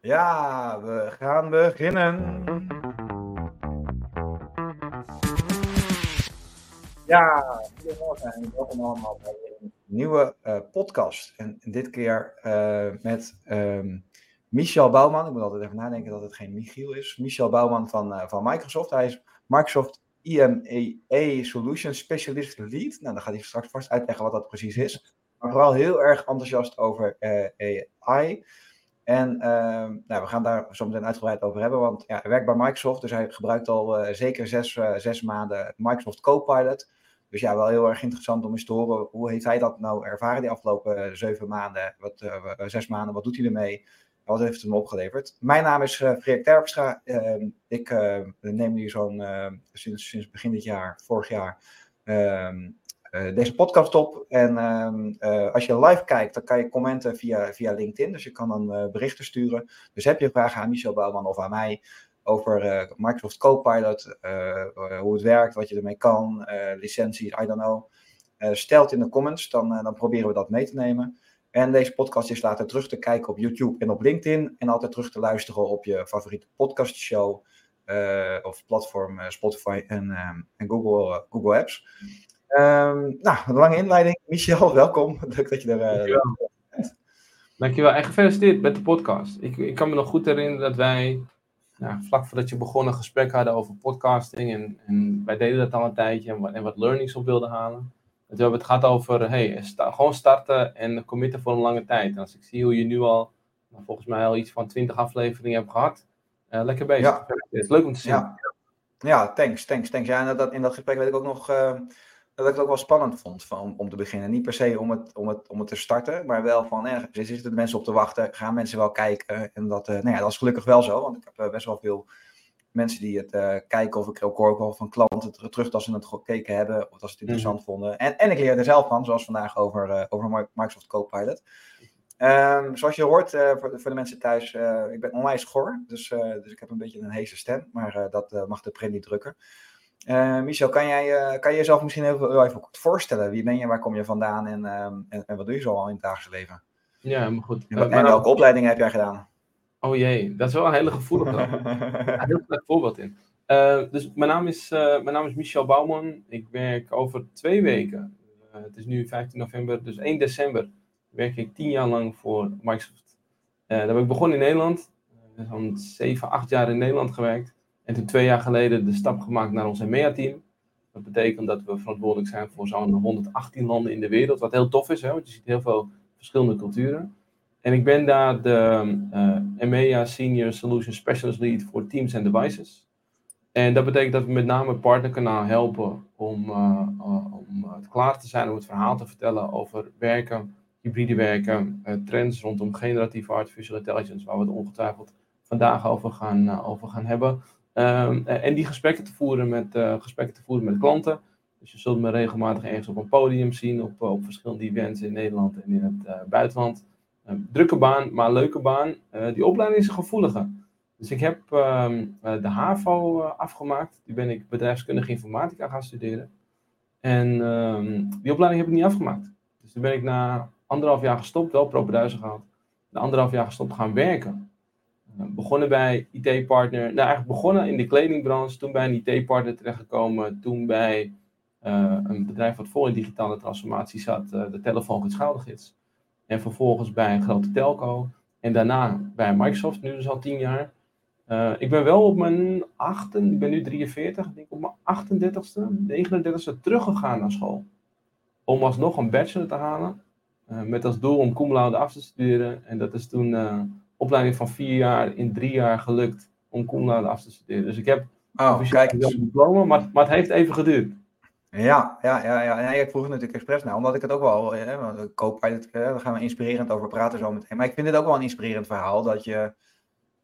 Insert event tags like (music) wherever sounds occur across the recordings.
Ja, we gaan beginnen. Ja, goedemorgen en welkom allemaal bij een nieuwe uh, podcast. En dit keer uh, met um, Michel Bouwman. Ik moet altijd even nadenken dat het geen Michiel is. Michel Bouwman van, uh, van Microsoft. Hij is Microsoft IMEA Solutions Specialist Lead. Nou, dan gaat hij straks vast uitleggen wat dat precies is. Maar vooral heel erg enthousiast over AI. En uh, nou, we gaan daar zo meteen uitgebreid over hebben, want ja, hij werkt bij Microsoft, dus hij gebruikt al uh, zeker zes, uh, zes maanden Microsoft Copilot. Dus ja, wel heel erg interessant om eens te horen, hoe heeft hij dat nou ervaren die afgelopen zeven maanden, wat, zes maanden, wat doet hij ermee, wat heeft het hem opgeleverd. Mijn naam is Freek Terpstra, ehm, ik neem hier zo'n, sinds, sinds begin dit jaar, vorig jaar, ehm, uh, deze podcast op. En uh, als je live kijkt, dan kan je commenten via, via LinkedIn. Dus je kan dan uh, berichten sturen. Dus heb je vragen aan Michel Bouwman of aan mij over Microsoft Copilot, hoe het werkt, wat je ermee kan, licenties, I don't know. stel het in de comments, dan, dan proberen we dat mee te nemen. En deze podcast is later terug te kijken op YouTube en op LinkedIn. En altijd terug te luisteren op je favoriete podcastshow. of platform Spotify en, en Google, Google Apps. Um, nou, een lange inleiding. Michel, welkom. (laughs) Leuk dat je er uh, Dankjewel. bent. Dankjewel. En gefeliciteerd met de podcast. Ik, ik kan me nog goed herinneren dat wij nou, vlak voordat je begon een gesprek hadden over podcasting. En, en wij deden dat al een tijdje en wat, en wat learnings op wilden halen. we hebben het gehad over hey, sta, gewoon starten en committen voor een lange tijd. En als ik zie hoe je nu al, nou, volgens mij al iets van 20 afleveringen hebt gehad. Uh, lekker bezig. Ja. Het is leuk om te zien. Ja, ja thanks, thanks, thanks. Ja, en dat, in dat gesprek weet ik ook nog... Uh, dat ik het ook wel spannend vond van, om, om te beginnen. Niet per se om het, om het, om het te starten, maar wel van, eh, zitten mensen op te wachten, gaan mensen wel kijken. En dat, uh, nou ja, dat is gelukkig wel zo, want ik heb uh, best wel veel mensen die het uh, kijken, of ik ook hoor wel van klanten terug dat ze het gekeken hebben, of dat ze het interessant mm. vonden. En, en ik leer er zelf van, zoals vandaag over, over Microsoft Copilot. Um, zoals je hoort, voor, voor, de mensen thuis, ik ben onwijs schor, dus, dus ik heb een beetje een heese stem, maar dat mag de print niet drukken. Uh, Michel, kan jij, uh, kan je jezelf misschien even, even kort voorstellen? Wie ben je, waar kom je vandaan en, uh, en, en, wat doe je zo al in het dagelijks leven? Ja, maar goed. En, en welke opleiding heb jij gedaan? Oh jee, dat is wel een hele gevoelige. (laughs) een heel leuk voorbeeld in. dus mijn naam, is, mijn naam is Michel Bouwman. Ik werk over twee weken. het is nu 15 november, dus 1 december werk ik tien jaar lang voor Microsoft. daar ben ik begonnen in Nederland. Zo'n 7, 8 jaar in Nederland gewerkt. En toen twee jaar geleden de stap gemaakt naar ons EMEA-team. Dat betekent dat we verantwoordelijk zijn voor zo'n 118 landen in de wereld. Wat heel tof is, hè, want je ziet heel veel verschillende culturen. En ik ben daar de uh, EMEA Senior Solution Specialist Lead voor Teams and Devices. En dat betekent dat we met name het partnerkanaal helpen om, uh, uh, om klaar te zijn om het verhaal te vertellen over werken, hybride werken, trends rondom generatieve artificial intelligence, waar we het ongetwijfeld vandaag over gaan, over gaan hebben. Um, en die gesprekken te voeren met, uh, gesprekken te voeren met klanten. Dus je zult me regelmatig ergens op een podium zien, op, op verschillende events in Nederland en in het uh, buitenland. Um, drukke baan, maar leuke baan. Die opleiding is een gevoelige. Dus ik heb um, de HAVO afgemaakt. Die ben ik bedrijfskundige informatica gaan studeren. En die opleiding heb ik niet afgemaakt. Dus toen ben ik na anderhalf jaar gestopt, wel propenduizen gehad. Na anderhalf jaar gestopt gaan werken. Begonnen bij IT-partner, nou eigenlijk begonnen in de kledingbranche, toen bij een IT-partner terechtgekomen, toen bij uh, een bedrijf wat vol in digitale transformatie zat, uh, de telefoon schoudergids. En vervolgens bij een grote telco. En daarna bij Microsoft, nu dus al tien jaar. Uh, ik ben wel op mijn achten, ik ben nu 43, ik denk op mijn 38ste, 39ste teruggegaan naar school. Om alsnog een bachelor te halen. met als doel om cum af te studeren. En dat is toen opleiding van vier jaar in drie jaar gelukt om cum af te studeren. Dus ik heb oh, kijk een diploma, maar, maar het heeft even geduurd. Ja, ja, ja, ja. Nee, ik vroeg het natuurlijk expres naar, omdat ik het ook wel, hè, Copilot, daar gaan we inspirerend over praten zo meteen. Maar ik vind dit ook wel een inspirerend verhaal, dat je,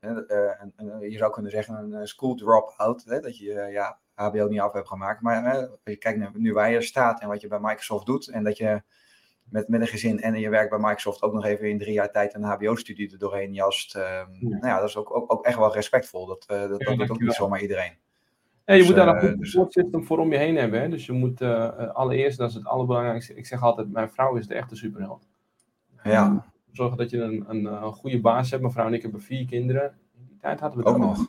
uh, je zou kunnen zeggen een school drop-out, dat je ja, HBO niet af hebt gemaakt. Maar je kijkt nu waar je staat en wat je bij Microsoft doet en dat je met, met een gezin en je werkt bij Microsoft ook nog even in drie jaar tijd een HBO-studie er doorheen jast. Uh, ja. Nou ja, dat is ook, ook, ook echt wel respectvol. Dat, uh, dat, dat doet ook niet zomaar iedereen. Ja, je dus, moet daar een goed dus, system voor om je heen hebben. Hè? Dus je moet uh, allereerst, dat is het allerbelangrijkste. Ik zeg altijd, mijn vrouw is de echte superheld. Ja. zorgen dat je een, een, een goede baas hebt. Mijn vrouw en ik hebben vier kinderen. In die tijd hadden we Ook nog.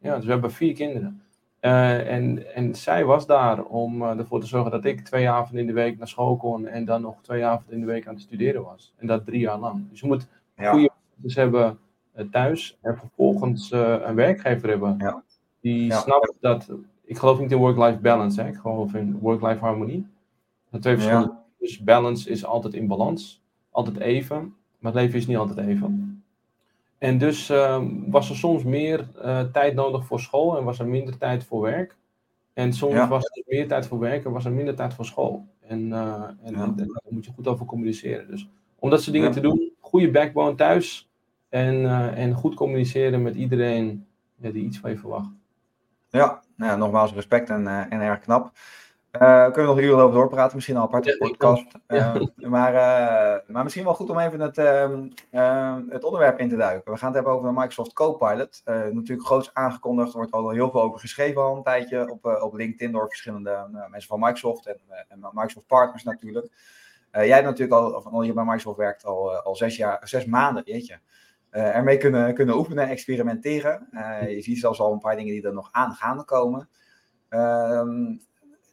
Ja, dus we hebben vier kinderen. Eh, en, en zij was daar om eh, ervoor te zorgen dat ik twee avonden in de week naar school kon en dan nog twee avonden in de week aan het studeren was. En dat drie jaar lang. Dus je moet Ja. goede dus hebben eh, thuis en vervolgens een werkgever hebben Ja. die Ja. snapt dat. Ik geloof niet in work-life balance, hè? ik geloof in work-life harmonie. Dat twee verschillende. Dus balance is altijd in balans, altijd even, maar het leven is niet altijd even. En dus ehm, was er soms meer eh, tijd nodig voor school en was er minder tijd voor werk. En soms Ja. was er meer tijd voor werk en was er minder tijd voor school. En, eh, en, Ja. en daar moet je goed over communiceren. Dus om dat soort dingen Ja. te doen, goede backbone thuis en, eh, en goed communiceren met iedereen die iets van je verwacht. Ja, nou nogmaals respect en, en erg knap. Eh kunnen we nog uren over doorpraten, misschien al apart Ja, een podcast. Eh, maar, eh, maar misschien wel goed om even het, ehm, ehm, het onderwerp in te duiken. We gaan het hebben over de Microsoft Copilot. Eh, natuurlijk groots aangekondigd, er wordt al heel veel over geschreven al een tijdje op, op LinkedIn door verschillende mensen van Microsoft en, en Microsoft partners natuurlijk. Jij hebt natuurlijk al, of al je bij Microsoft werkt, al, al zes, jaar, zes maanden, jeetje. ermee kunnen, kunnen oefenen en experimenteren. Je ziet zelfs al een paar dingen die er nog aan gaan komen. Ehm,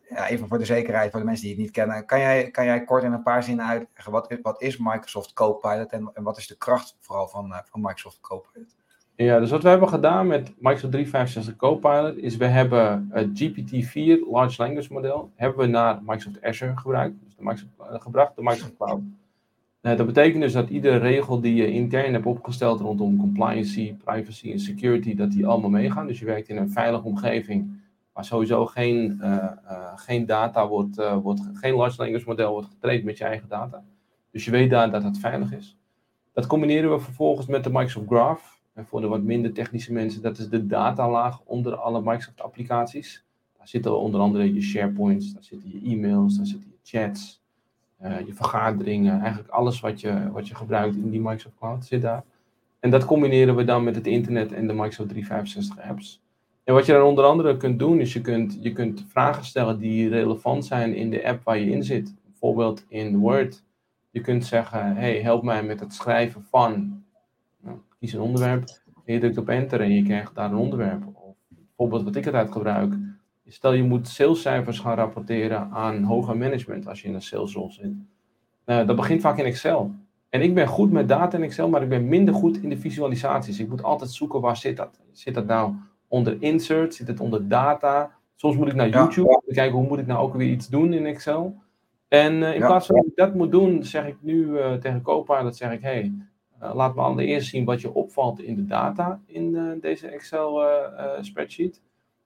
ja, even voor de zekerheid, voor de mensen die het niet kennen. Kan jij, kan jij kort in een paar zinnen uitleggen, wat, wat is Microsoft Copilot en, en wat is de kracht vooral van, eh, van Microsoft Copilot? Ja, dus wat we hebben gedaan met Microsoft 365 Copilot is we hebben het GPT-4 Large Language Model hebben we naar Microsoft Azure gebruikt, dus de Microsoft, eh, gebracht, de Microsoft Cloud. Eh, dat betekent dus dat iedere regel die je intern hebt opgesteld rondom compliancy, privacy en security, dat die allemaal meegaan. Dus je werkt in een veilige omgeving waar sowieso geen, eh, eh, geen data wordt, eh, wordt, geen large language model wordt getraind met je eigen data. Dus je weet daar dat het veilig is. Dat combineren we vervolgens met de Microsoft Graph. En voor de wat minder technische mensen, dat is de datalaag onder alle Microsoft applicaties. Daar zitten onder andere je SharePoints, daar zitten je e-mails, daar zitten je chats, je vergaderingen, eigenlijk alles wat je, wat je gebruikt in die Microsoft Cloud zit daar. En dat combineren we dan met het internet en de Microsoft 365 apps. En wat je dan onder andere kunt doen, is je kunt, je kunt vragen stellen die relevant zijn in de app waar je in zit. Bijvoorbeeld in Word. Je kunt zeggen, hey, help mij met het schrijven van, nou, kies een onderwerp. En je drukt op enter en je krijgt daar een onderwerp. Of bijvoorbeeld wat ik altijd gebruik. Stel je moet salescijfers gaan rapporteren aan hoger management als je in een salesrol zit. Eh, dat begint vaak in Excel. En ik ben goed met data in Excel, maar ik ben minder goed in de visualisaties. Ik moet altijd zoeken waar zit dat. Zit dat nou onder insert? Zit het onder data? Soms moet ik naar. YouTube om te kijken hoe moet ik nou ook weer iets doen in Excel. En eh, in Ja. plaats van dat ik dat moet doen, zeg ik nu eh, tegen Copilot, zeg ik, hey, eh, laat me allereerst zien wat je opvalt in de data in deze Excel spreadsheet.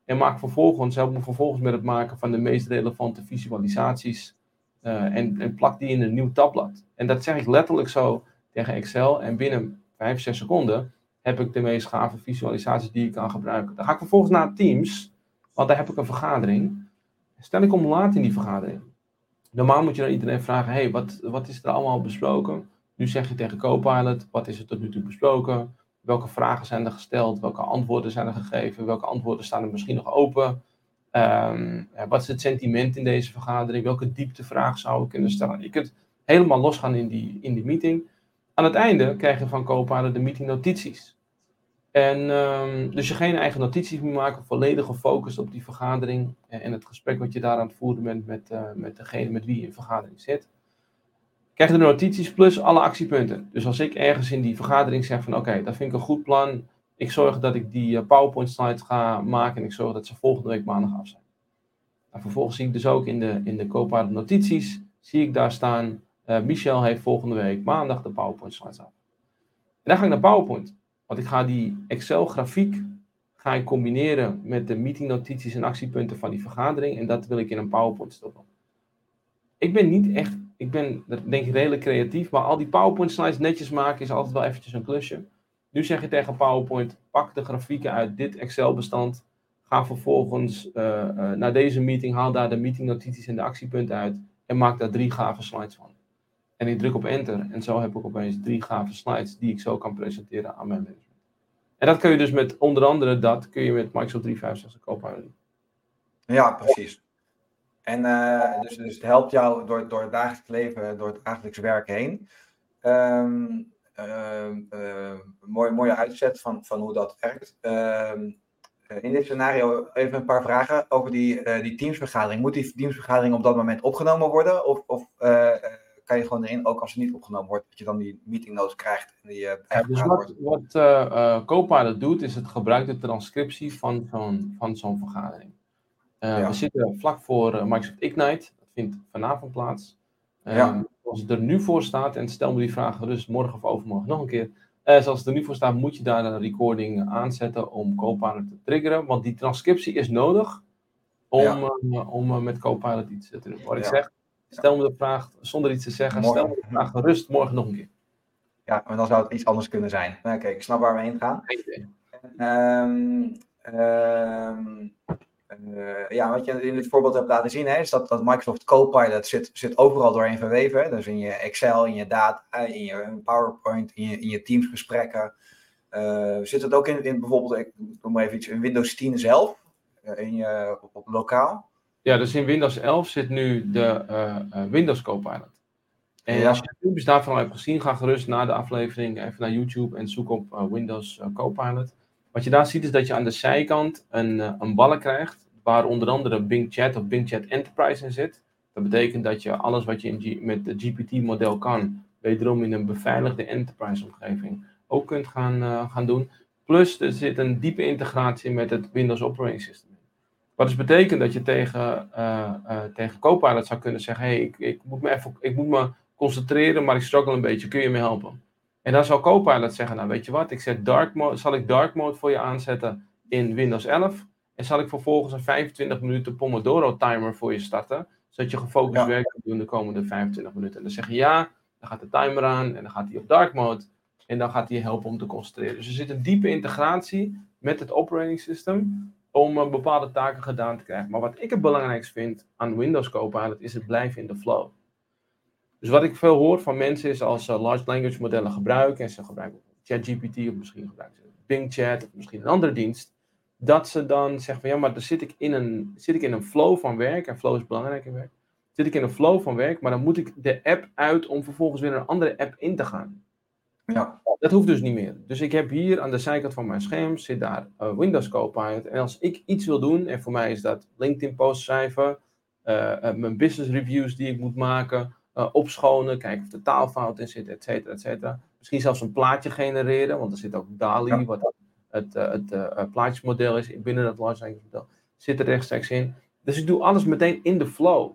En maak vervolgens, help me vervolgens met het maken van de meest relevante visualisaties. en, en plak die in een nieuw tabblad. En dat zeg ik letterlijk zo tegen Excel. En binnen 5, 6 seconden heb ik de meest gave visualisaties die ik kan gebruiken. Dan ga ik vervolgens naar Teams, want daar heb ik een vergadering. Stel ik om laat in die vergadering. Normaal moet je dan iedereen vragen, hey, wat, wat is er allemaal besproken? Nu zeg je tegen Copilot, wat is er tot nu toe besproken? Welke vragen zijn er gesteld? Welke antwoorden zijn er gegeven? Welke antwoorden staan er misschien nog open? Ehm, ja, wat is het sentiment in deze vergadering? Welke dieptevraag zou ik kunnen stellen? Je kunt helemaal losgaan in die, in die meeting. Aan het einde krijg je van Copilot de meeting notities. En ehm, dus je geen eigen notities moet maken, volledig gefocust op die vergadering en, en het gesprek wat je daar aan het voeren bent met, eh, met degene met wie je in de vergadering zit. Krijg je de notities plus alle actiepunten. Dus als ik ergens in die vergadering zeg van oké, dat vind ik een goed plan. Ik zorg dat ik die eh, PowerPoint slides ga maken en ik zorg dat ze volgende week maandag af zijn. En vervolgens zie ik dus ook in de, in de notities, zie ik daar staan, eh, Michel heeft volgende week maandag de PowerPoint slides af. En dan ga ik naar PowerPoint. Want ik ga die Excel grafiek ga ik combineren met de meeting notities en actiepunten van die vergadering. En dat wil ik in een PowerPoint stoppen. Ik ben niet echt, ik ben denk ik redelijk creatief, maar al die PowerPoint slides netjes maken is altijd wel eventjes een klusje. Nu zeg je tegen PowerPoint, pak de grafieken uit dit Excel bestand. Ga vervolgens eh, eh, naar deze meeting, haal daar de meeting notities en de actiepunten uit. En maak daar drie gave slides van. En ik druk op enter en zo heb ik opeens drie gave slides die ik zo kan presenteren aan mijn management. En dat kun je dus met onder andere dat kun je met Microsoft 365 Copilot doen. Ja, precies. En eh, dus, dus het helpt jou door, door het dagelijks leven, door het dagelijks werk heen. Een mooie, mooie uitzet van, van hoe dat werkt. Ehm, in dit scenario even een paar vragen over die, die teamsvergadering. Moet die teamsvergadering op dat moment opgenomen worden? Of, of kan je gewoon erin, ook als het niet opgenomen wordt, dat je dan die meeting notes krijgt en die uh, ja, dus wat, wat uh, Copilot doet, is het gebruikt de transcriptie van zo'n van zo'n vergadering. We zitten vlak voor Microsoft Ignite, dat vindt vanavond plaats. Ja. Als het er nu voor staat, en stel me die vraag dus morgen of overmorgen nog een keer. zoals het er nu voor staat, moet je daar een recording aanzetten om Copilot te triggeren. Want die transcriptie is nodig om, om met Copilot iets te doen. Wat ik zeg, Stel me de vraag zonder iets te zeggen. Stel me de vraag gerust morgen nog een keer. Ja, maar dan zou het iets anders kunnen zijn. Oké, okay, ik snap waar we heen gaan. Um, um, uh, ja, wat je in dit voorbeeld hebt laten zien, hè, is dat, dat Microsoft Copilot zit, zit overal doorheen verweven. Dus in je Excel, in je data, in je PowerPoint, in je, in je Teams-gesprekken. Uh, zit het ook in, in bijvoorbeeld, ik noem maar even iets, in Windows 10 zelf, in je, op, op lokaal? Ja, dus in Windows 11 zit nu de uh, Windows Copilot. En als je filmpjes daarvan hebt gezien, ga gerust na de aflevering even naar YouTube en zoek op uh, Windows Copilot. Wat je daar ziet is dat je aan de zijkant een, een balk krijgt, waar onder andere Bing Chat of Bing Chat Enterprise in zit. Dat betekent dat je alles wat je in met het GPT-model kan, wederom in een beveiligde enterprise-omgeving ook kunt gaan, gaan doen. Plus er zit een diepe integratie met het Windows Operating System. Wat dus betekent dat je tegen, uh, uh, tegen Copilot zou kunnen zeggen: hey, ik, ik, moet me even, ik moet me concentreren, maar ik struggle een beetje. Kun je me helpen? En dan zal Copilot zeggen: Nou, weet je wat, ik zet dark mode, zal ik dark mode voor je aanzetten in Windows 11. En zal ik vervolgens een 25 minuten Pomodoro timer voor je starten, zodat je gefocust werk kunt doen de komende 25 minuten. En dan zeg je ja, dan gaat de timer aan en dan gaat hij op dark mode. En dan gaat hij je helpen om te concentreren. Dus er zit een diepe integratie met het operating system om uh, bepaalde taken gedaan te krijgen. Maar wat ik het belangrijkst vind aan Windows Copilot is het blijven in de flow. Dus wat ik veel hoor van mensen is als ze large language modellen gebruiken en ze gebruiken ChatGPT of misschien gebruiken ze Bing Chat of misschien een andere dienst, dat ze dan zeggen van ja, maar dan zit ik in een, zit ik in een flow van werk en flow is belangrijk in werk. Zit ik in een flow van werk, maar dan moet ik de app uit om vervolgens weer een andere app in te gaan. Ja. Dat hoeft dus niet meer. Dus ik heb hier aan de zijkant van mijn scherm zit daar uh, Windows Copilot. En als ik iets wil doen, en voor mij is dat LinkedIn posts schrijven, uh, mijn business reviews die ik moet maken, opschonen, kijken of de taalfout in zit, et cetera, et cetera. Misschien zelfs een plaatje genereren, want er zit ook DALI, wat het, het plaatjesmodel is binnen dat large language model, zit er rechtstreeks in. Dus ik doe alles meteen in de flow.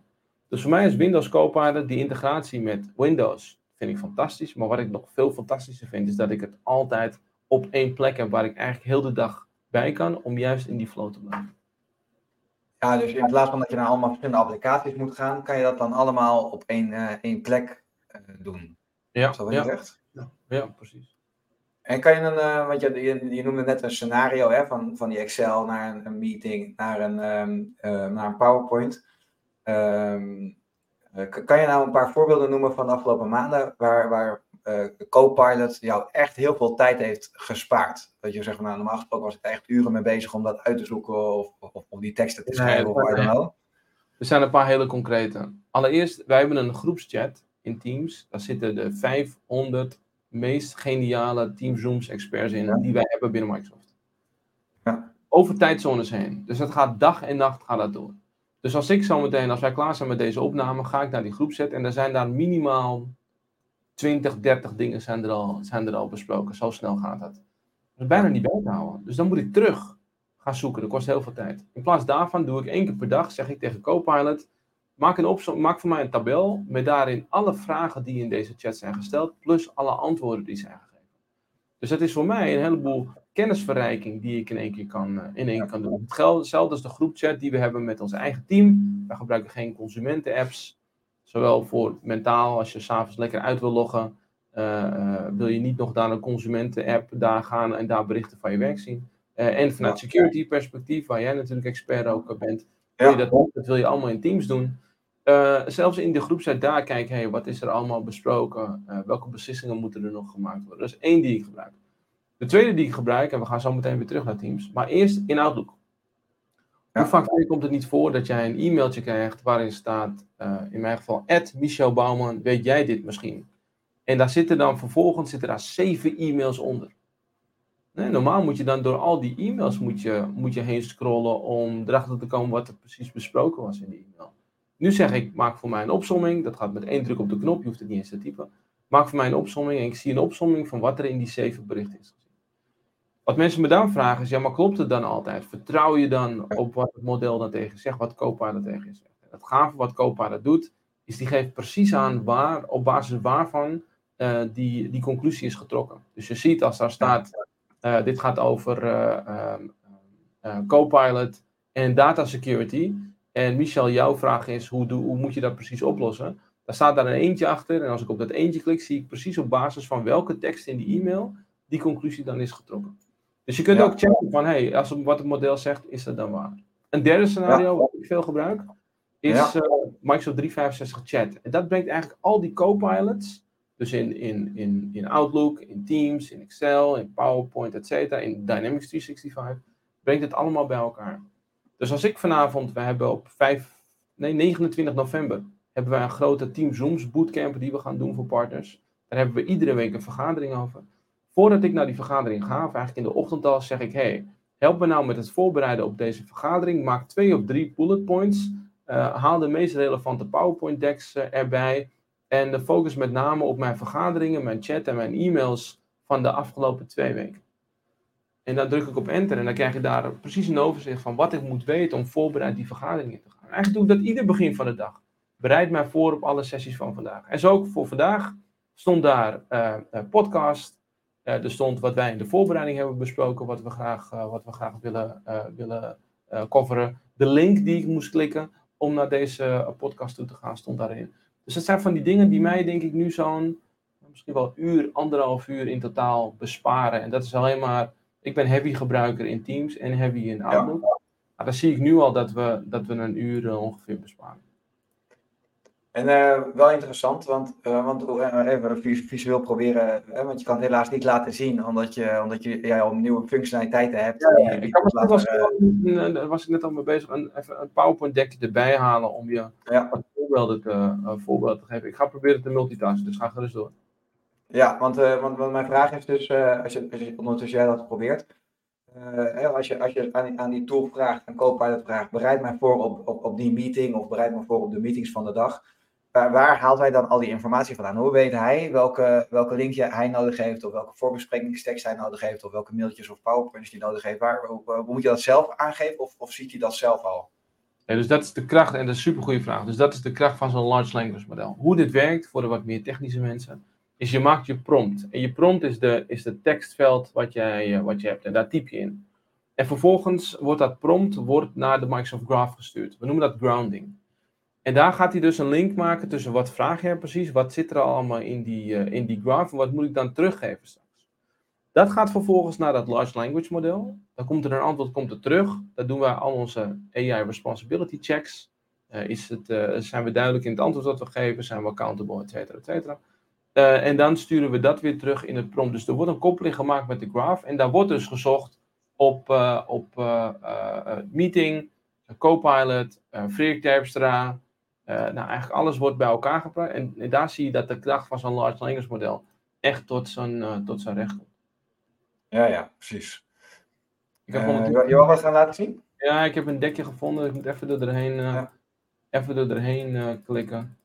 Dus voor mij is Windows Copilot die integratie met Windows vind ik fantastisch. Maar wat ik nog veel fantastischer vind, is dat ik het altijd op één plek heb waar ik eigenlijk heel de dag bij kan om juist in die flow te blijven. Ja, dus in plaats van dat je naar allemaal verschillende applicaties moet gaan, kan je dat dan allemaal op één, uh, één plek uh, doen. Ja, zo ja. zegt? Ja, ja, precies. En kan je een, uh, want je, je, je, noemde net een scenario hè, van, van die Excel naar een, een meeting, naar een, um, naar een PowerPoint. Um, eh, kan je nou een paar voorbeelden noemen van de afgelopen maanden waar, waar uh, Copilot jou echt heel veel tijd heeft gespaard? Dat je zegt, nou, normaal gesproken was ik echt uren mee bezig om dat uit te zoeken of, of, of die teksten te schrijven nee, of waar Er zijn een paar hele concrete. Allereerst, wij hebben een groepschat in Teams. Daar zitten de 500 meest geniale Teams experts in die wij hebben binnen Microsoft. Ja. Over tijdzones heen. Dus dat gaat dag en nacht gaat dat door. Dus als ik zo meteen, als wij klaar zijn met deze opname, ga ik naar die groep zetten. En er zijn daar minimaal 20, 30 dingen zijn er al, zijn er al besproken. Zo snel gaat dat. Dat is bijna niet bij te houden. Dus dan moet ik terug gaan zoeken. Dat kost heel veel tijd. In plaats daarvan doe ik één keer per dag, zeg ik tegen Copilot, maak, een maak voor mij een tabel met daarin alle vragen die in deze chat zijn gesteld, plus alle antwoorden die zijn gegeven. Dus dat is voor mij een heleboel kennisverrijking die ik in één keer kan, eh, in één kan doen. Hetzelfde als de groepchat die we hebben met ons eigen team. We gebruiken geen consumenten-apps. Zowel voor mentaal, als je s'avonds lekker uit wil loggen, uh, uh, wil je niet nog naar een consumenten-app daar gaan en daar berichten van je werk zien. Uh, en vanuit security perspectief, waar jij natuurlijk expert ook bent, wil je dat, dat wil je allemaal in teams doen. zelfs in de groepchat daar kijken, hey, wat is er allemaal besproken? welke beslissingen moeten er nog gemaakt worden? Dat is één die ik gebruik. De tweede die ik gebruik, en we gaan zo meteen weer terug naar Teams, maar eerst in Outlook. Hoe vaak komt het niet voor dat jij een e-mailtje krijgt waarin staat, uh, in mijn geval, Michel Bouwman, weet jij dit misschien? En daar zitten dan vervolgens zitten daar zeven e-mails onder. Nee, normaal moet je dan door al die e-mails moet je, moet je heen scrollen om erachter te komen wat er precies besproken was in die e-mail. Nu zeg ik, maak voor mij een opsomming. Dat gaat met één druk op de knop, je hoeft het niet eens te typen. Maak voor mij een opsomming en ik zie een opsomming van wat er in die zeven berichten is. Wat mensen me dan vragen is, ja, maar klopt het dan altijd? Vertrouw je dan op wat het model dan tegen zegt, wat Copilot tegen zegt? Het gave wat Copilot doet, is die geeft precies aan waar, op basis waarvan uh, die, die conclusie is getrokken. Dus je ziet als daar staat, uh, dit gaat over uh, Copilot en data security. En Michel, jouw vraag is, hoe, hoe moet je dat precies oplossen? Daar staat daar een eentje achter. En als ik op dat eentje klik, zie ik precies op basis van welke tekst in die e-mail die conclusie dan is getrokken. Dus je kunt ook checken van, hey, als wat het model zegt, is dat dan waar? Een derde scenario, wat ik veel gebruik, is uh, Microsoft 365 Chat. En dat brengt eigenlijk al die co-pilots, dus in, in, in, in Outlook, in Teams, in Excel, in PowerPoint, et cetera, in Dynamics 365, brengt het allemaal bij elkaar. Dus als ik vanavond, we hebben op 5, nee, 29 november, hebben wij een grote Team Zooms bootcamp die we gaan doen voor partners. Daar hebben we iedere week een vergadering over. Voordat ik naar die vergadering ga, of eigenlijk in de ochtend al, zeg ik, hey, help me nou met het voorbereiden op deze vergadering. Maak twee of drie bullet points. Uh, haal de meest relevante PowerPoint decks uh, erbij. En de focus met name op mijn vergaderingen, mijn chat en mijn e-mails van de afgelopen twee weken. En dan druk ik op enter en dan krijg je daar precies een overzicht van wat ik moet weten om voorbereid die vergadering in te gaan. Eigenlijk doe ik dat ieder begin van de dag. Bereid mij voor op alle sessies van vandaag. En zo ook voor vandaag stond daar uh, podcast. Uh, er stond wat wij in de voorbereiding hebben besproken, wat we graag, uh, wat we graag willen, willen coveren. De link die ik moest klikken om naar deze podcast toe te gaan, stond daarin. Dus dat zijn van die dingen die mij, denk ik, nu zo'n misschien wel een uur, anderhalf uur in totaal besparen. En dat is alleen maar ik ben heavy gebruiker in Teams en heavy in Outlook. Ja. Maar dan zie ik nu al dat we, dat we een uur ongeveer besparen. En uh, wel interessant, want, uh, want even visueel proberen, want je kan het helaas niet laten zien, omdat je, omdat je ja, al nieuwe functionaliteiten hebt. Ja, ja, ik kan laten, was, daar was ik net al mee bezig, een, even een PowerPoint deck erbij halen om je ja. wat voorbeelden te, voorbeelden te geven. Ik ga proberen te multitasken, dus ga gerust door. Ja, want, want, want, mijn vraag is dus, als, je, als je ondertussen jij dat probeert, uh, als je, als je aan, aan die tool vraagt, aan Copilot vraagt, bereid mij voor op, op, op die meeting of bereid me voor op de meetings van de dag, waar, haalt hij dan al die informatie vandaan? Hoe weet hij welke, welke linkje hij nodig heeft, of welke voorbesprekingstekst hij nodig heeft, of welke mailtjes of powerpoints hij nodig heeft? Waar, hoe, moet je dat zelf aangeven, of, of ziet hij dat zelf al? Dus dat is de kracht, en dat is een supergoeie vraag, dus dat is de kracht van zo'n large language model. Hoe dit werkt voor de wat meer technische mensen is je maakt je prompt. En je prompt is de, is de tekstveld wat, jij, eh, wat je hebt. En daar typ je in. En vervolgens wordt dat prompt wordt naar de Microsoft Graph gestuurd. We noemen dat grounding. En daar gaat hij dus een link maken tussen wat vraag je precies, wat zit er allemaal in die, uh, in die graph en wat moet ik dan teruggeven straks. Dat gaat vervolgens naar dat large language model. Dan komt er een antwoord komt er terug. Dat doen wij al onze AI responsibility checks. Uh, is het, zijn we duidelijk in het antwoord dat we geven? Zijn we accountable, et cetera, et cetera. Uh, en dan sturen we dat weer terug in het prompt. Dus er wordt een koppeling gemaakt met de graph. En daar wordt dus gezocht op, uh, op uh, meeting, Copilot, Freek Terpstra. Nou, eigenlijk alles wordt bij elkaar gebracht. En, en, daar zie je dat de kracht van zo'n large language model echt tot zijn, tot zijn recht komt. Ja, ja, precies. Ik heb uh, je wil wat gaan laten zien? Ja, ik heb een dekje gevonden. Ik moet even er doorheen, ja. even er doorheen klikken.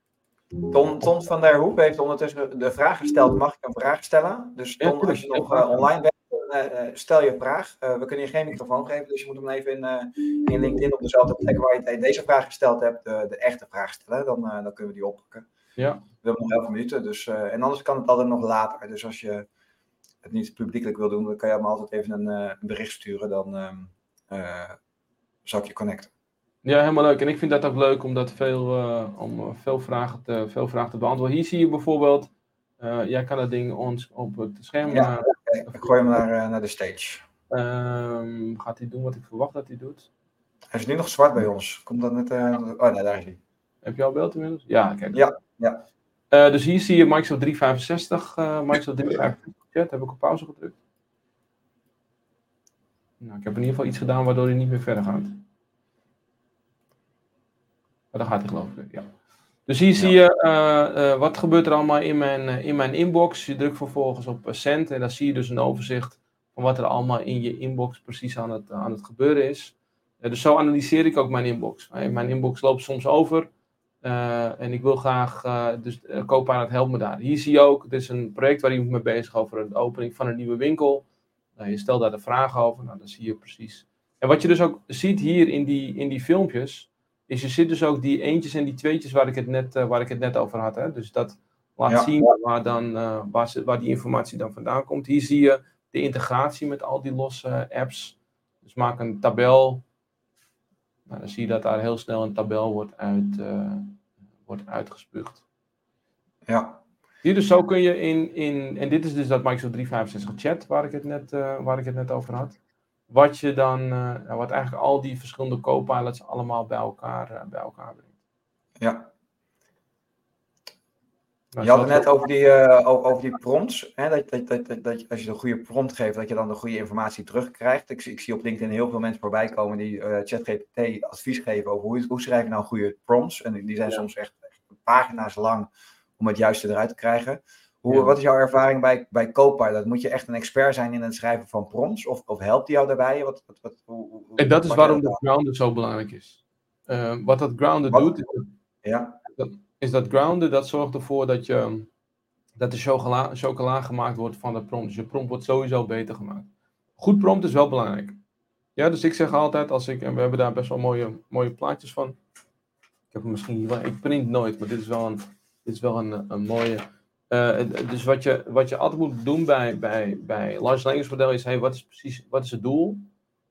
Ton, Ton van der Hoep heeft ondertussen de vraag gesteld: mag ik een vraag stellen? Dus Ton, als je nog uh, online bent, uh, stel je vraag. Uh, we kunnen je geen microfoon geven, dus je moet hem even in, in LinkedIn op dezelfde plek waar je deze vraag gesteld hebt, de echte vraag stellen. Dan, dan kunnen we die oppakken. Ja. We hebben nog 11 minuten, dus, en anders kan het altijd nog later. Dus als je het niet publiekelijk wil doen, dan kan je me altijd even een, een bericht sturen. Dan um, zal ik je connecten. Ja, helemaal leuk. En ik vind dat ook leuk om, dat veel, uh, om veel, vragen te, veel vragen te beantwoorden. Hier zie je bijvoorbeeld, uh, jij kan dat ding ons op het scherm... Ja, ik gooi hem naar, uh, naar de stage. Um, gaat hij doen wat ik verwacht dat hij doet? Hij is nu nog zwart bij ons. Komt dat net... oh nee, daar is hij. Heb je al beeld inmiddels? Ja, kijk. Ja, ja. dus hier zie je Microsoft 365, Microsoft 365 chat. Heb ik op pauze gedrukt. Nou, ik heb in ieder geval iets gedaan waardoor hij niet meer verder gaat. Maar dan gaat hij geloof ik, ja. Dus hier zie je uh, wat gebeurt er allemaal in mijn, in mijn inbox. Je drukt vervolgens op send en dan zie je dus een overzicht van wat er allemaal in je inbox precies aan het, aan het gebeuren is. dus zo analyseer ik ook mijn inbox. mijn inbox loopt soms over. en ik wil graag, dus uh, Copilot helpt me daar. Hier zie je ook, dit is een project waar iemand mee bezig over de opening van een nieuwe winkel. Nou, je stelt daar de vraag over, nou, dan zie je precies. En wat je dus ook ziet hier in die, in die filmpjes, is je ziet dus ook die eentjes en die tweetjes waar ik het net, uh, waar ik het net over had. Hè? Dus dat laat zien waar, dan, uh, waar, ze, waar die informatie dan vandaan komt. Hier zie je de integratie met al die losse apps. Dus maak een tabel. Nou, dan zie je dat daar heel snel een tabel wordt, uit, uh, wordt uitgespuugd. Ja. Hier dus zo kun je in, in, en dit is dus dat Microsoft 365 chat waar ik het net, waar ik het net over had wat je dan, uh, wat eigenlijk al die verschillende co-pilots allemaal bij elkaar, uh, bij elkaar brengt. Ja. Nou, je had het net over die, uh, over, die prompts. Hè? Dat, dat, dat, dat, dat, als je een goede prompt geeft, dat je dan de goede informatie terugkrijgt. Ik, ik zie op LinkedIn heel veel mensen voorbij komen die ChatGPT advies geven over hoe, hoe schrijf je nou goede prompts. En die zijn ja. soms echt, echt pagina's lang om het juiste eruit te krijgen. Hoe, Wat is jouw ervaring bij, bij Copilot? Moet je echt een expert zijn in het schrijven van prompts? Of, of helpt die jou daarbij? Wat, wat, wat, hoe, hoe, en dat is waarom de grounded zo belangrijk is. Uh, wat dat grounded wat? doet, is dat, ja. dat, is dat grounded, dat zorgt ervoor dat, je, dat de chocola, chocola gemaakt wordt van de prompt. Dus je prompt wordt sowieso beter gemaakt. Goed prompt is wel belangrijk. Ja, dus ik zeg altijd, als ik, en we hebben daar best wel mooie, mooie plaatjes van. Ik heb misschien ik print nooit, maar dit is wel een, dit is wel een, een mooie uh, dus wat je, wat je altijd moet doen bij, bij, bij large language model is, hey, wat is precies, wat is het doel?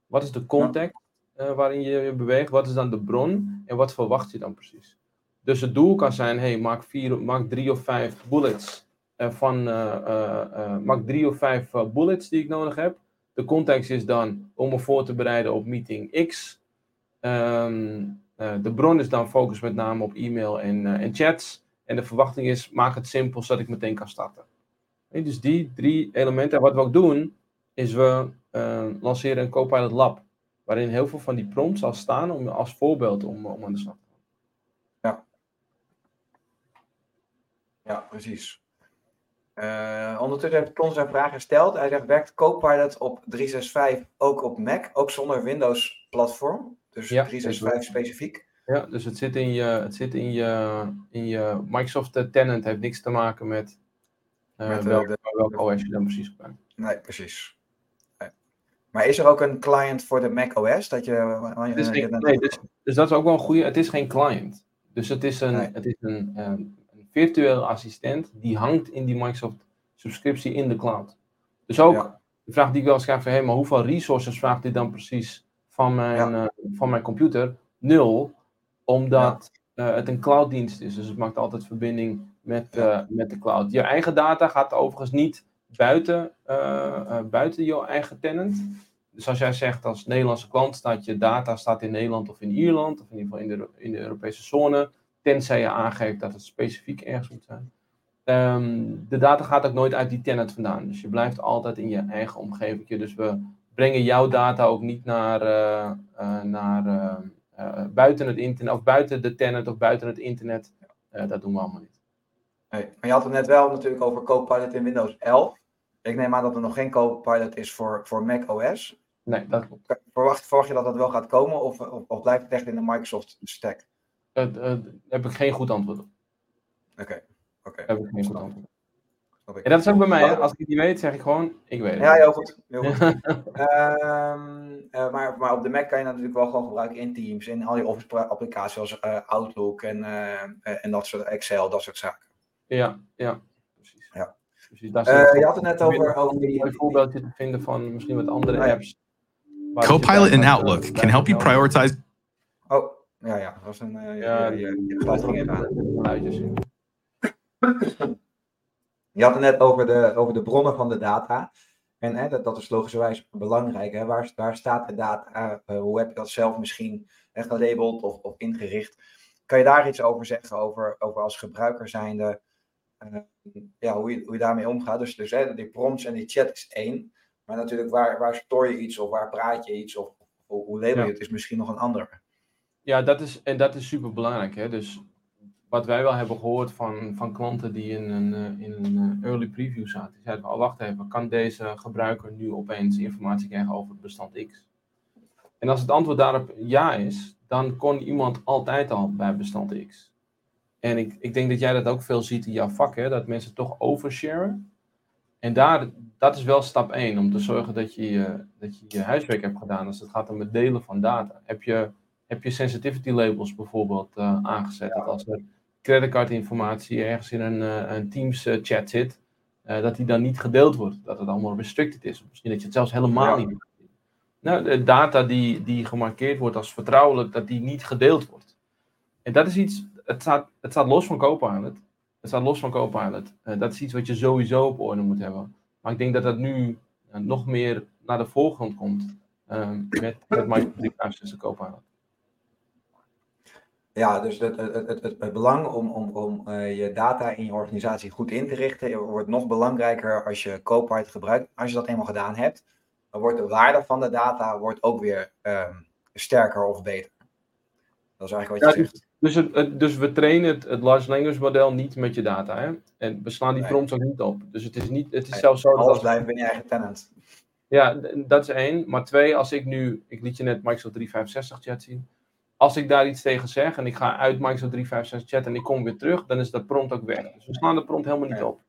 Wat is de context uh, waarin je je beweegt? Wat is dan de bron? En wat verwacht je dan precies? Dus het doel kan zijn, hey, maak, vier, maak drie of vijf bullets uh, van, maak drie of vijf bullets die ik nodig heb. De context is dan om me voor te bereiden op meeting X. Um, de bron is dan focus met name op e-mail en, en chats. En de verwachting is, maak het simpel zodat ik meteen kan starten. dus die drie elementen. En wat we ook doen, is we uh, lanceren een Copilot Lab. Waarin heel veel van die prompts zal staan om, als voorbeeld om, om aan de slag te gaan. Ja. Ja, precies. Uh, ondertussen heeft Ton zijn vraag gesteld. Hij zegt, werkt Copilot op 365 ook op Mac, ook zonder Windows platform? Dus ja, 365 specifiek? Ja, dus het zit in je, het zit in je, in je Microsoft eh, tenant, heeft niks te maken met, uh, met welke, welke OS je dan precies gebruikt. Nee, precies. Nee. Maar is er ook een client voor de Mac OS? Dat je, het is geen, nee, dus, dus, dat is ook wel een goede. Het is geen client. Dus het is een, nee. het is een, um, een virtuele assistent die hangt in die Microsoft subscriptie in de cloud. Dus ook ja. de vraag die ik wel eens krijg van, hey, maar hoeveel resources vraagt dit dan precies van mijn, ja. uh, van mijn computer? Nul omdat ja. uh, het een clouddienst is. Dus het maakt altijd verbinding met, uh, met de cloud. Je eigen data gaat overigens niet buiten, uh, buiten je eigen tenant. Dus als jij zegt als Nederlandse klant staat je data staat in Nederland of in Ierland, of in ieder geval in de, in de Europese zone, tenzij je aangeeft dat het specifiek ergens moet zijn. Um, de data gaat ook nooit uit die tenant vandaan. Dus je blijft altijd in je eigen omgeving. Dus we brengen jouw data ook niet naar, naar uh, buiten het internet, of buiten de tenant of buiten het internet, uh, dat doen we allemaal niet. Nee, maar je had het net wel natuurlijk over Copilot in Windows 11. Ik neem aan dat er nog geen Copilot is voor, voor Mac OS. Nee, dat klopt. Verwacht, verwacht je dat dat wel gaat komen of, of, of blijft het echt in de Microsoft stack? Uh, daar heb ik geen goed antwoord op. Oké. Okay. Okay. Heb ik geen goed antwoord en dat is ook bij mij, hè? als ik het niet weet, zeg ik gewoon, ik weet het. Ja, heel goed. Heel goed. um, (laughs) uh, maar, maar op de Mac kan je natuurlijk wel gewoon gebruiken in Teams, in al die Office-applicaties zoals uh, Outlook en, uh, en dat soort Excel, dat soort zaken. Ja, ja, precies. Ja. precies je had het net over, over die... Een voorbeeldje te vinden van misschien wat andere oh, apps. Copilot in Outlook can help you prioritize... Oh, ja, ja, dat was een... ja, je, je, je geluid ging even aan. Je had het net over de, over de bronnen van de data. En hè, dat, dat is logischerwijs belangrijk. Hè? Waar, waar staat de data? Uh, hoe heb je dat zelf misschien hè, gelabeld of, of ingericht? Kan je daar iets over zeggen, over, over als gebruiker zijnde, uh, ja, hoe, je, hoe je daarmee omgaat? Dus, dus hè, die prompts en die chat is één. Maar natuurlijk, waar, waar stoor je iets of waar praat je iets of, hoe, hoe label je ja. het, is misschien nog een ander. Ja, dat is, en dat is super belangrijk. Hè? Dus wat wij wel hebben gehoord van, van klanten die in een, eh, in een eh, early preview zaten. Die zeiden, oh, wacht even, kan deze gebruiker nu opeens informatie krijgen over het bestand X? En als het antwoord daarop ja is, dan kon iemand altijd al bij bestand X. En ik, ik denk dat jij dat ook veel ziet in jouw vak, hè? dat mensen toch oversharen. En daar, dat is wel stap 1, om te zorgen dat je, dat je je huiswerk hebt gedaan als het gaat om het delen van data. Heb je, heb je sensitivity labels bijvoorbeeld uh, aangezet? Dat als er creditcardinformatie ergens in een, uh, een Teams uh, chat zit, dat die dan niet gedeeld wordt. Dat het allemaal restricted is. Misschien dat je het zelfs helemaal ja. niet nou, de data die, die gemarkeerd wordt als vertrouwelijk, dat die niet gedeeld wordt. En dat is iets, het staat, het staat los van Copilot. Het staat los van Copilot. Uh, dat is iets wat je sowieso op orde moet hebben. Maar ik denk dat dat nu uh, nog meer naar de voorgrond komt uh, met, met Microsoft 365 Copilot. Ja, dus het, het, het, het, belang om, om, om uh, je data in je organisatie goed in te richten wordt nog belangrijker als je Copilot gebruikt. Als je dat eenmaal gedaan hebt, dan wordt de waarde van de data wordt ook weer um, sterker of beter. Dat is eigenlijk wat je ja, zegt. Dus, het, dus we trainen het, het large language model niet met je data. Hè? En we slaan die prompts ook niet op. Dus het is, niet, het is nee, zelfs zo. Alles als... blijven binnen je eigen tenant. Ja, dat is één. Maar twee, als ik nu, ik liet je net Microsoft 365 chat zien. Als ik daar iets tegen zeg en ik ga uit Microsoft 365 chat en ik kom weer terug, dan is dat prompt ook weg. Dus we slaan de prompt helemaal niet op.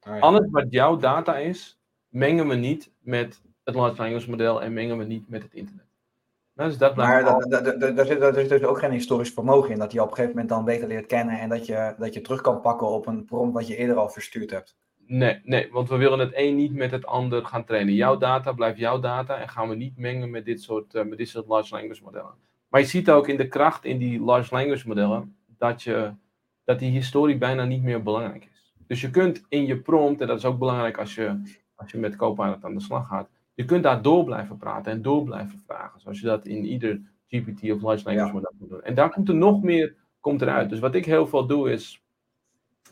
Ja. Alles wat jouw data is, mengen we niet met het large language model en mengen we niet met het internet. Nou, dus dat maar daar zit, dus ook geen historisch vermogen in, dat je op een gegeven moment dan beter leert kennen en dat je, dat je terug kan pakken op een prompt wat je eerder al verstuurd hebt. Nee, nee, want we willen het een niet met het ander gaan trainen. Jouw data blijft jouw data en gaan we niet mengen met dit soort, uh, met dit soort large language modellen. Maar je ziet ook in de kracht in die large language modellen dat, je, dat die historie bijna niet meer belangrijk is. Dus je kunt in je prompt, en dat is ook belangrijk als je, als je met Copilot aan de slag gaat, je kunt daar door blijven praten en door blijven vragen. Zoals je dat in ieder GPT of large language model moet doen. En daar komt er nog meer komt eruit. Dus wat ik heel veel doe is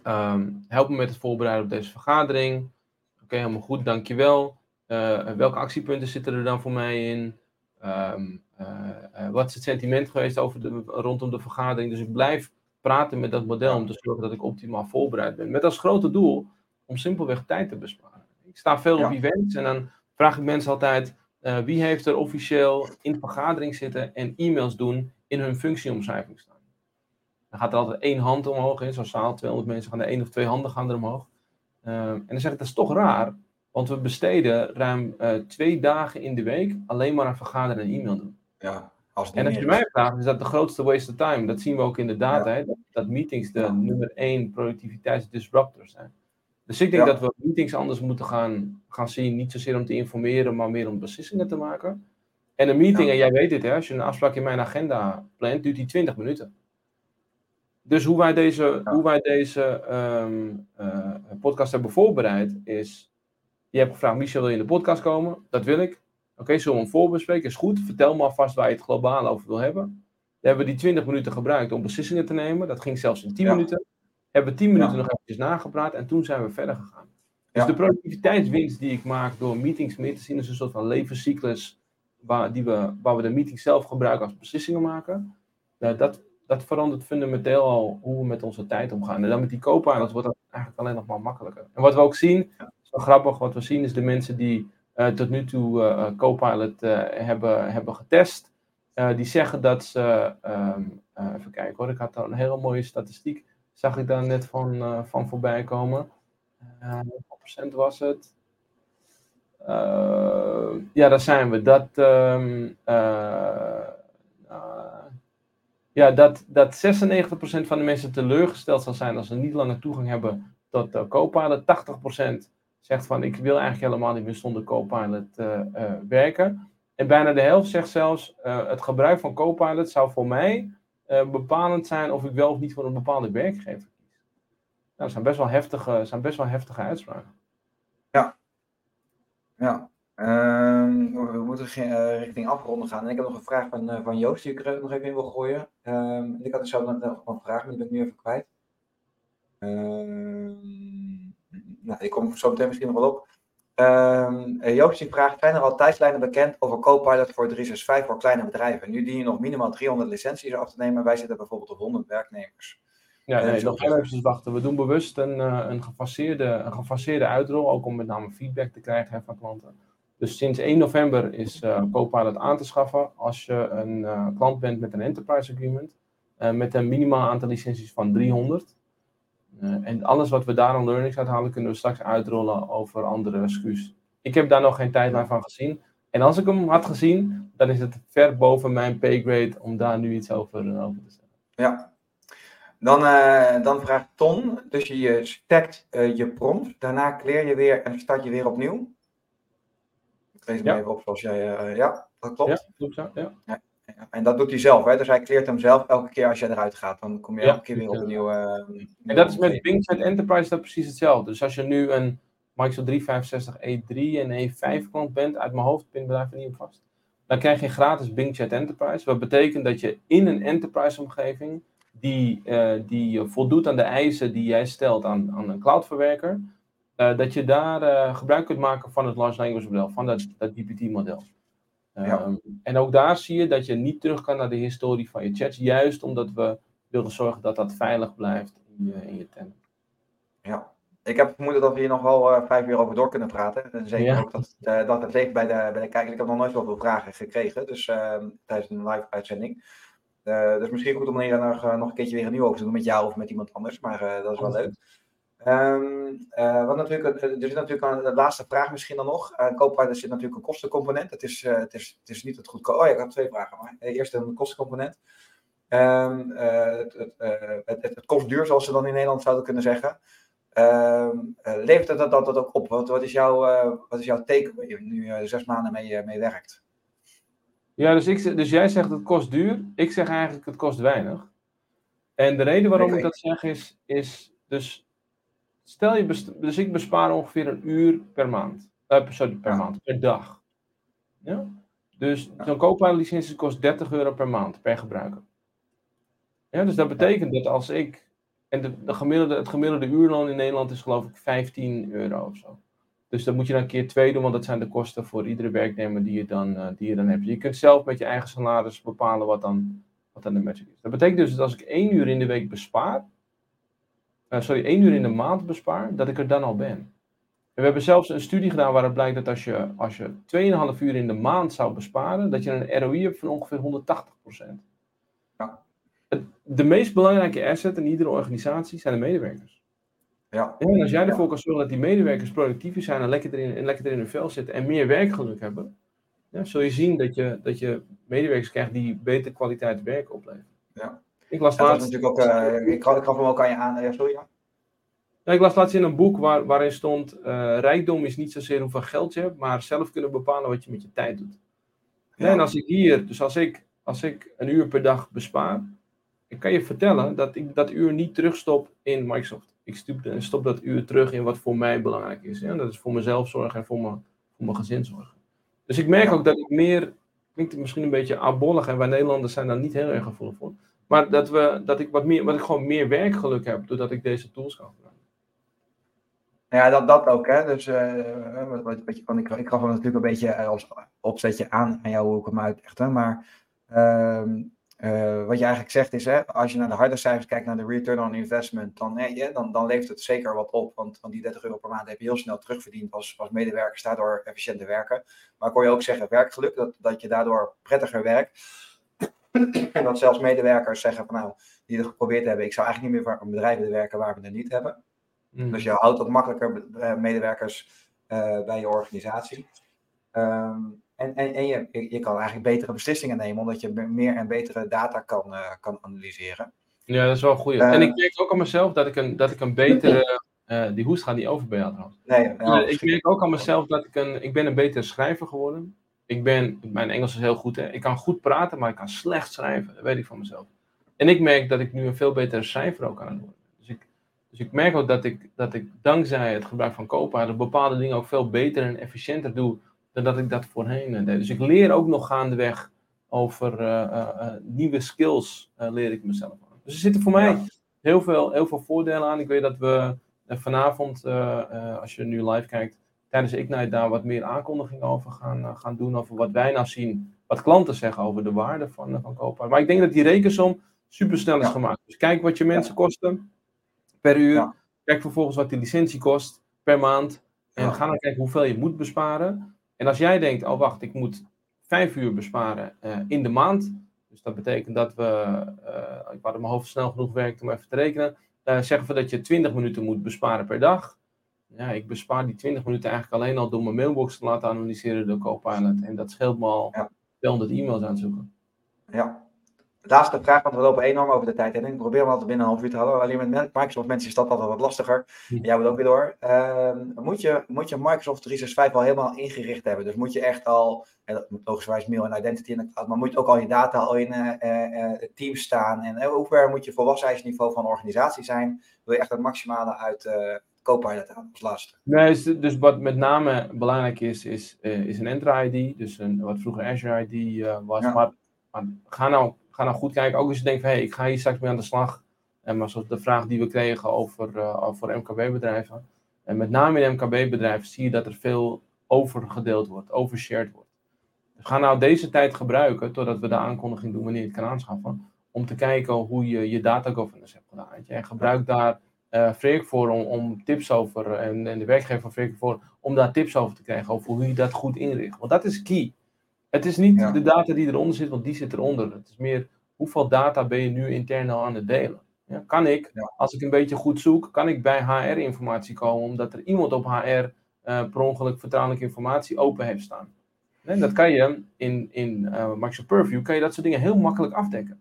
um, help me met het voorbereiden op deze vergadering. Oké, helemaal goed, dankjewel. Uh, welke actiepunten zitten er dan voor mij in? Um, wat is het sentiment geweest over de, rondom de vergadering? Dus ik blijf praten met dat model om te zorgen dat ik optimaal voorbereid ben. Met als grote doel om simpelweg tijd te besparen. Ik sta veel ja. op events en dan vraag ik mensen altijd, uh, wie heeft er officieel in vergadering zitten en e-mails doen in hun functieomschrijving staan. Dan gaat er altijd één hand omhoog in zo'n zaal, 200 mensen gaan er één of twee handen gaan er omhoog. Uh, en dan zeg ik, dat is toch raar, want we besteden ruim uh, twee dagen in de week alleen maar aan vergaderen en e-mail doen. Ja, als en als je mij vraagt, is dat de grootste waste of time. Dat zien we ook in de data, ja. hè, dat, dat, meetings de ja. nummer één productiviteitsdisruptors zijn. Dus ik denk ja. dat we meetings anders moeten gaan, gaan zien. Niet zozeer om te informeren, maar meer om beslissingen te maken. En een meeting, en jij weet dit, hè, als je een afspraak in mijn agenda plant, duurt die 20 minuten. Dus hoe wij deze, hoe wij deze um, uh, podcast hebben voorbereid is... Je hebt gevraagd, Michel, wil je in de podcast komen? Dat wil ik. Oké, okay, zullen we hem voorbespreken? Is goed. Vertel me alvast waar je het globaal over wil hebben. We hebben die 20 minuten gebruikt om beslissingen te nemen. Dat ging zelfs in 10 minuten. Hebben we tien minuten ja. nog eventjes nagepraat en toen zijn we verder gegaan. Dus ja. de productiviteitswinst die ik maak door meetings mee te zien, is een soort van levenscyclus waar, die we, waar we de meeting zelf gebruiken als beslissingen maken. Uh, dat, dat verandert fundamenteel al hoe we met onze tijd omgaan. En dan met die co-pilots wordt dat eigenlijk alleen nog maar makkelijker. En wat we ook zien, wel grappig, wat we zien is de mensen die tot nu toe uh, Copilot hebben, hebben getest, die zeggen dat ze, um, even kijken hoor, ik had daar een hele mooie statistiek zag ik daar net van, van voorbij komen. Procent was het? Ja, daar zijn we. Dat, um, ja, dat, dat 96% van de mensen teleurgesteld zal zijn als ze niet langer toegang hebben tot uh, Copilot. 80% zegt van ik wil eigenlijk helemaal niet meer zonder Copilot werken. En bijna de helft zegt zelfs het gebruik van Copilot zou voor mij bepalend zijn of ik wel of niet voor een bepaalde werkgever kies. Nou, dat zijn best wel heftige, zijn best wel heftige uitspraken. Ja. Ja. Um, we moeten richting afronden gaan. En ik heb nog een vraag van, van Joost die ik nog even in wil gooien. Um, ik had er zo nog een vraag, maar die ben ik nu even kwijt. Um, nou, die kom zo meteen misschien nog wel op. Um, Joost die vraagt, zijn er al tijdslijnen bekend over Copilot voor 365 voor kleine bedrijven? Nu dien je nog minimaal 300 licenties af te nemen. Wij zitten bijvoorbeeld op 100 werknemers. Ja, Eh, nee, zo nog even wachten. We doen bewust een, eh, een, gefaseerde, een gefaseerde uitrol, ook om met name feedback te krijgen hè, van klanten. Dus sinds 1 november is eh Copilot aan te schaffen als je een eh, klant bent met een enterprise agreement. eh, met een minimaal aantal licenties van 300. Eh, en alles wat we daar aan learnings uithalen, kunnen we straks uitrollen over andere SKU's. Ik heb daar nog geen tijdlijn van gezien. En als ik hem had gezien, dan is het ver boven mijn paygrade om daar nu iets over, eh, over te zeggen. Ja. Dan, eh, dan vraagt Ton, dus je, eh, je prompt, daarna clear je weer en start je weer opnieuw. Ik lees hem Ja. even op zoals jij, ja, dat klopt. Ja, klopt zo? Ja. Ja, En dat doet hij zelf, hè? dus hij cleart hem zelf elke keer als je eruit gaat. Dan kom je Ja, elke keer weer op een ja. nieuwe... eh, En dat is met. Bing Chat Enterprise dat precies hetzelfde. Dus als je nu een Microsoft 365 E3 en E5 klant bent, uit mijn hoofd, pin blijf er niet op vast. Dan krijg je gratis Bing Chat Enterprise. Wat betekent dat je in een enterprise omgeving, die, eh, die voldoet aan de eisen die jij stelt aan, aan een cloudverwerker, eh, dat je daar gebruik kunt maken van het large language model, van dat, dat GPT model. Ja. Ehm, En ook daar zie je dat je niet terug kan naar de historie van je chats, juist omdat we willen zorgen dat dat veilig blijft in je, in je tenant. Ja. Ik heb vermoeden dat we hier nog wel eh, vijf uur over door kunnen praten. En zeker Ja. ook dat, eh, dat het leeft bij de, bij de kijker. Ik heb nog nooit zoveel vragen gekregen dus, eh, tijdens een live uitzending. Eh, dus misschien goed om hier nog, nog een keertje weer een nieuw over te doen met jou of met iemand anders. Maar dat is wel leuk. Ehm, eh, wat natuurlijk, er zit natuurlijk een de laatste vraag misschien dan nog. Uh, Copilot zit natuurlijk een kostencomponent. Het is, eh, het is, het is niet het goedkoop. Oh ja, ik had twee vragen. Maar. Eerst een kostencomponent. Ehm, eh, het, het, het, het, het kost duur, zoals ze dan in Nederland zouden kunnen zeggen. Ehm, eh, levert het dat, dat, dat ook op? Wat, wat, is jouw, wat is jouw take waar je nu zes maanden mee, mee werkt? Ja, dus, ik, dus jij zegt het kost duur. Ik zeg eigenlijk het kost weinig. En de reden waarom Nee, ik dat zeg is, is dus stel je, dus ik bespaar ongeveer een uur per maand. Eh, sorry, per Ja. maand, per dag. Ja? Dus Ja. zo'n Copilot licentie kost 30 euro per maand per gebruiker. Ja, dus dat betekent dat als ik, en de, de gemiddelde, het gemiddelde uurloon in Nederland is geloof ik 15 euro of zo. Dus dat moet je dan een keer twee doen, want dat zijn de kosten voor iedere werknemer die je dan, eh, die je dan hebt. Je kunt zelf met je eigen salaris bepalen wat dan, wat dan de magic is. Dat betekent dus dat als ik één uur in de week bespaar, eh, sorry, één uur in de maand bespaar, dat ik er dan al ben. En we hebben zelfs een studie gedaan waaruit blijkt dat als je, als je 2,5 uur in de maand zou besparen, dat je een ROI hebt van ongeveer 180%. Ja. Het- De meest belangrijke asset in iedere organisatie zijn de medewerkers. Ja, en als jij Ja. ervoor kan zorgen dat die medewerkers productiever zijn en lekker erin, en lekker in hun vel zitten en meer werkgeluk hebben, ja, zul je zien dat je, dat je medewerkers krijgt die beter kwaliteit werk opleveren. Ja. Ik las laatst, natuurlijk ook. eh, ik, gaf, hem ook aan je aan. Ja, sorry. Ja. Ja, ik las laatst in een boek waar, waarin stond: eh, rijkdom is niet zozeer hoeveel geld je hebt, maar zelf kunnen bepalen wat je met je tijd doet. Ja. En als ik hier, dus als ik, als ik een uur per dag bespaar, ik kan je vertellen dat ik dat uur niet terugstop in Microsoft. Ik stop, stop dat uur terug in wat voor mij belangrijk is. Ja? Dat is voor mezelf zorgen en voor mijn, voor mijn gezin zorgen. Dus ik merk ook dat ik meer, klinkt het misschien een beetje abollig en wij Nederlanders zijn daar niet heel erg gevoelig voor. Maar dat, we, dat ik wat meer, wat ik gewoon meer werkgeluk heb doordat ik deze tools kan gebruiken. Ja, dat, dat ook. Hè. Dus, eh, wat, wat, wat je- ik, ik gaf hem natuurlijk een beetje eh, als opzetje aan aan jou hoe ik hem uitlegde. Maar ehm, eh, wat je eigenlijk zegt is, hè, als je naar de harde cijfers kijkt, naar de return on investment, dan, hè, ja, dan, dan levert het zeker wat op. Want, want die 30 euro per maand heb je heel snel terugverdiend als, als medewerkers daardoor efficiënt te werken. Maar ik hoor je ook zeggen, werkgeluk, dat, dat je daardoor prettiger werkt. En dat zelfs medewerkers zeggen van nou, die het geprobeerd hebben, ik zou eigenlijk niet meer voor bedrijven werken waar we er niet hebben. Mm. Dus je houdt ook makkelijker eh, medewerkers eh, bij je organisatie. Ehm, en en, en je, je kan eigenlijk betere beslissingen nemen, omdat je me- meer en betere data kan, eh, kan analyseren. Ja, dat is wel een goeie. Eh, en ik merk ook aan mezelf dat ik een, dat ik een betere... die hoest gaat niet over bij jou trouwens. Nee, nou, ik merk ook aan mezelf dat ik een... Ik ben een betere schrijver geworden. Ik ben... Mijn Engels is heel goed, hè. Ik kan goed praten, maar ik kan slecht schrijven. Dat weet ik van mezelf. En ik merk dat ik nu een veel betere schrijver ook aan het worden. Dus ik, dus ik merk ook dat ik, dat ik dankzij het gebruik van Copilot bepaalde dingen ook veel beter en efficiënter doe dan dat ik dat voorheen eh, deed. Dus ik leer ook nog gaandeweg over eh, eh, nieuwe skills, leer ik mezelf aan. Dus er zitten voor mij heel, veel, heel veel voordelen aan. Ik weet dat we vanavond, als je nu live kijkt, tijdens Ignite daar wat meer aankondigingen over gaan, eh, gaan doen. Over wat wij nou zien, wat klanten zeggen over de waarde van, uh, van Copilot. Maar ik denk dat die rekensom super snel is Ja. gemaakt. Dus kijk wat je mensen kosten per uur. Kijk vervolgens wat die licentie kost per maand. En ga dan kijken hoeveel je moet besparen. En als jij denkt, oh wacht, ik moet vijf uur besparen eh, in de maand. Dus dat betekent dat we, eh, ik had in mijn hoofd snel genoeg werkt om even te rekenen. eh, zeggen we dat je 20 minuten moet besparen per dag. Ja, ik bespaar die 20 minuten eigenlijk alleen al door mijn mailbox te laten analyseren door Copilot. En dat scheelt me al Ja. 200 e-mails aanzoeken. Ja. Laatste vraag, want we lopen enorm over de tijd. En ik probeer hem altijd binnen een half uur te houden. Alleen met Microsoft mensen is dat altijd wat lastiger. Hm. Jij moet ook weer door. Ehm, moet, je, moet je Microsoft 365 al helemaal ingericht hebben? Dus moet je echt al, en dat moet logischwijs mail en identity in de cloud, maar moet ook al je data al in eh eh, eh, teams staan? En hoe ver moet je volwassenheidsniveau van organisatie zijn? Wil je echt het maximale uit Copilot halen als laatste? Nee, dus, dus wat met name belangrijk is, is, eh, is een Entra-ID. Dus een, wat vroeger Azure-ID eh, was. Ja. Maar, maar ga, nou, ga nou goed kijken. Ook als je denkt, van, hey, ik ga hier straks mee aan de slag. En maar zoals de vraag die we kregen over, eh, over MKB-bedrijven. En met name in MKB-bedrijven zie je dat er veel overgedeeld wordt, overshared wordt. Dus ga nou deze tijd gebruiken, totdat we de aankondiging doen wanneer je het kan aanschaffen. Om te kijken hoe je je data governance hebt gedaan. En gebruik daar eh Freek voor om, om tips over, en, en de werkgever van Freek voor, om daar tips over te krijgen, over hoe je dat goed inricht. Want dat is key. Het is niet Ja. de data die eronder zit, want die zit eronder. Het is meer, hoeveel data ben je nu intern al aan het delen? Ja, kan ik, Ja. als ik een beetje goed zoek, kan ik bij HR-informatie komen, omdat er iemand op HR eh, per ongeluk vertrouwelijke informatie open heeft staan. En dat kan je in, in eh, Microsoft Purview, kan je dat soort dingen heel makkelijk afdekken.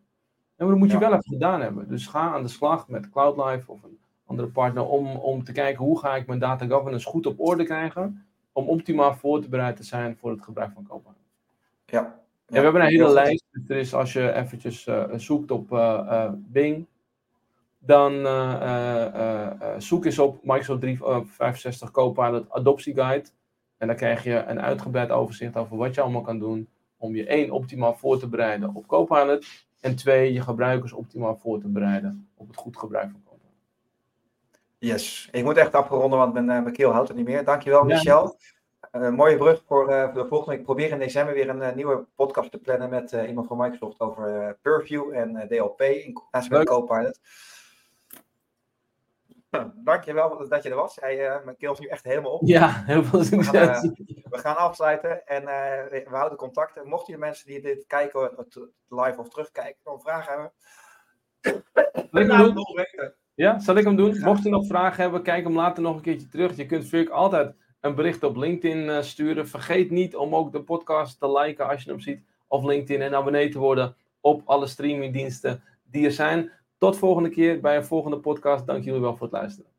En dat moet je wel even gedaan hebben. Dus ga aan de slag met CloudLife of een andere partner om, om te kijken hoe ga ik mijn data governance goed op orde krijgen. Om optimaal voor te bereid te zijn voor het gebruik van Copilot. Ja. En we hebben een hele lijst. Dus er is, als je eventjes eh, zoekt op eh, eh, Bing, dan zoek eens op Microsoft 365 Copilot Adoptie Guide. En dan krijg je een uitgebreid overzicht over wat je allemaal kan doen om je één optimaal voor te bereiden op Copilot. En twee, je gebruikers optimaal voor te bereiden op het goed gebruik van Copilot. Yes, ik moet echt afronden, want mijn, eh, mijn keel houdt het niet meer. Dankjewel. Michel. Eh, Een mooie brug voor, eh, voor de volgende. Ik probeer in december weer een eh, nieuwe podcast te plannen met eh, iemand van Microsoft over eh, Purview en eh, DLP in combinatie met. Copilot. Nou, Dankjewel dat je er was. Hij, eh, mijn keel is nu echt helemaal op. Ja, heel veel succes. We gaan afsluiten en eh, we houden contact. En Mochten je mensen die dit kijken, live of terugkijken, nog hebben. Zal ik hem laat het nog weten. Ja, zal ik hem doen? Ja. Mocht je nog vragen hebben, kijk hem later nog een keertje terug. Je kunt Virk altijd een bericht op LinkedIn eh, sturen. Vergeet niet om ook de podcast te liken als je hem ziet op LinkedIn en abonnee te worden op alle streamingdiensten die er zijn. Tot volgende keer bij een volgende podcast. Dank jullie wel voor het luisteren.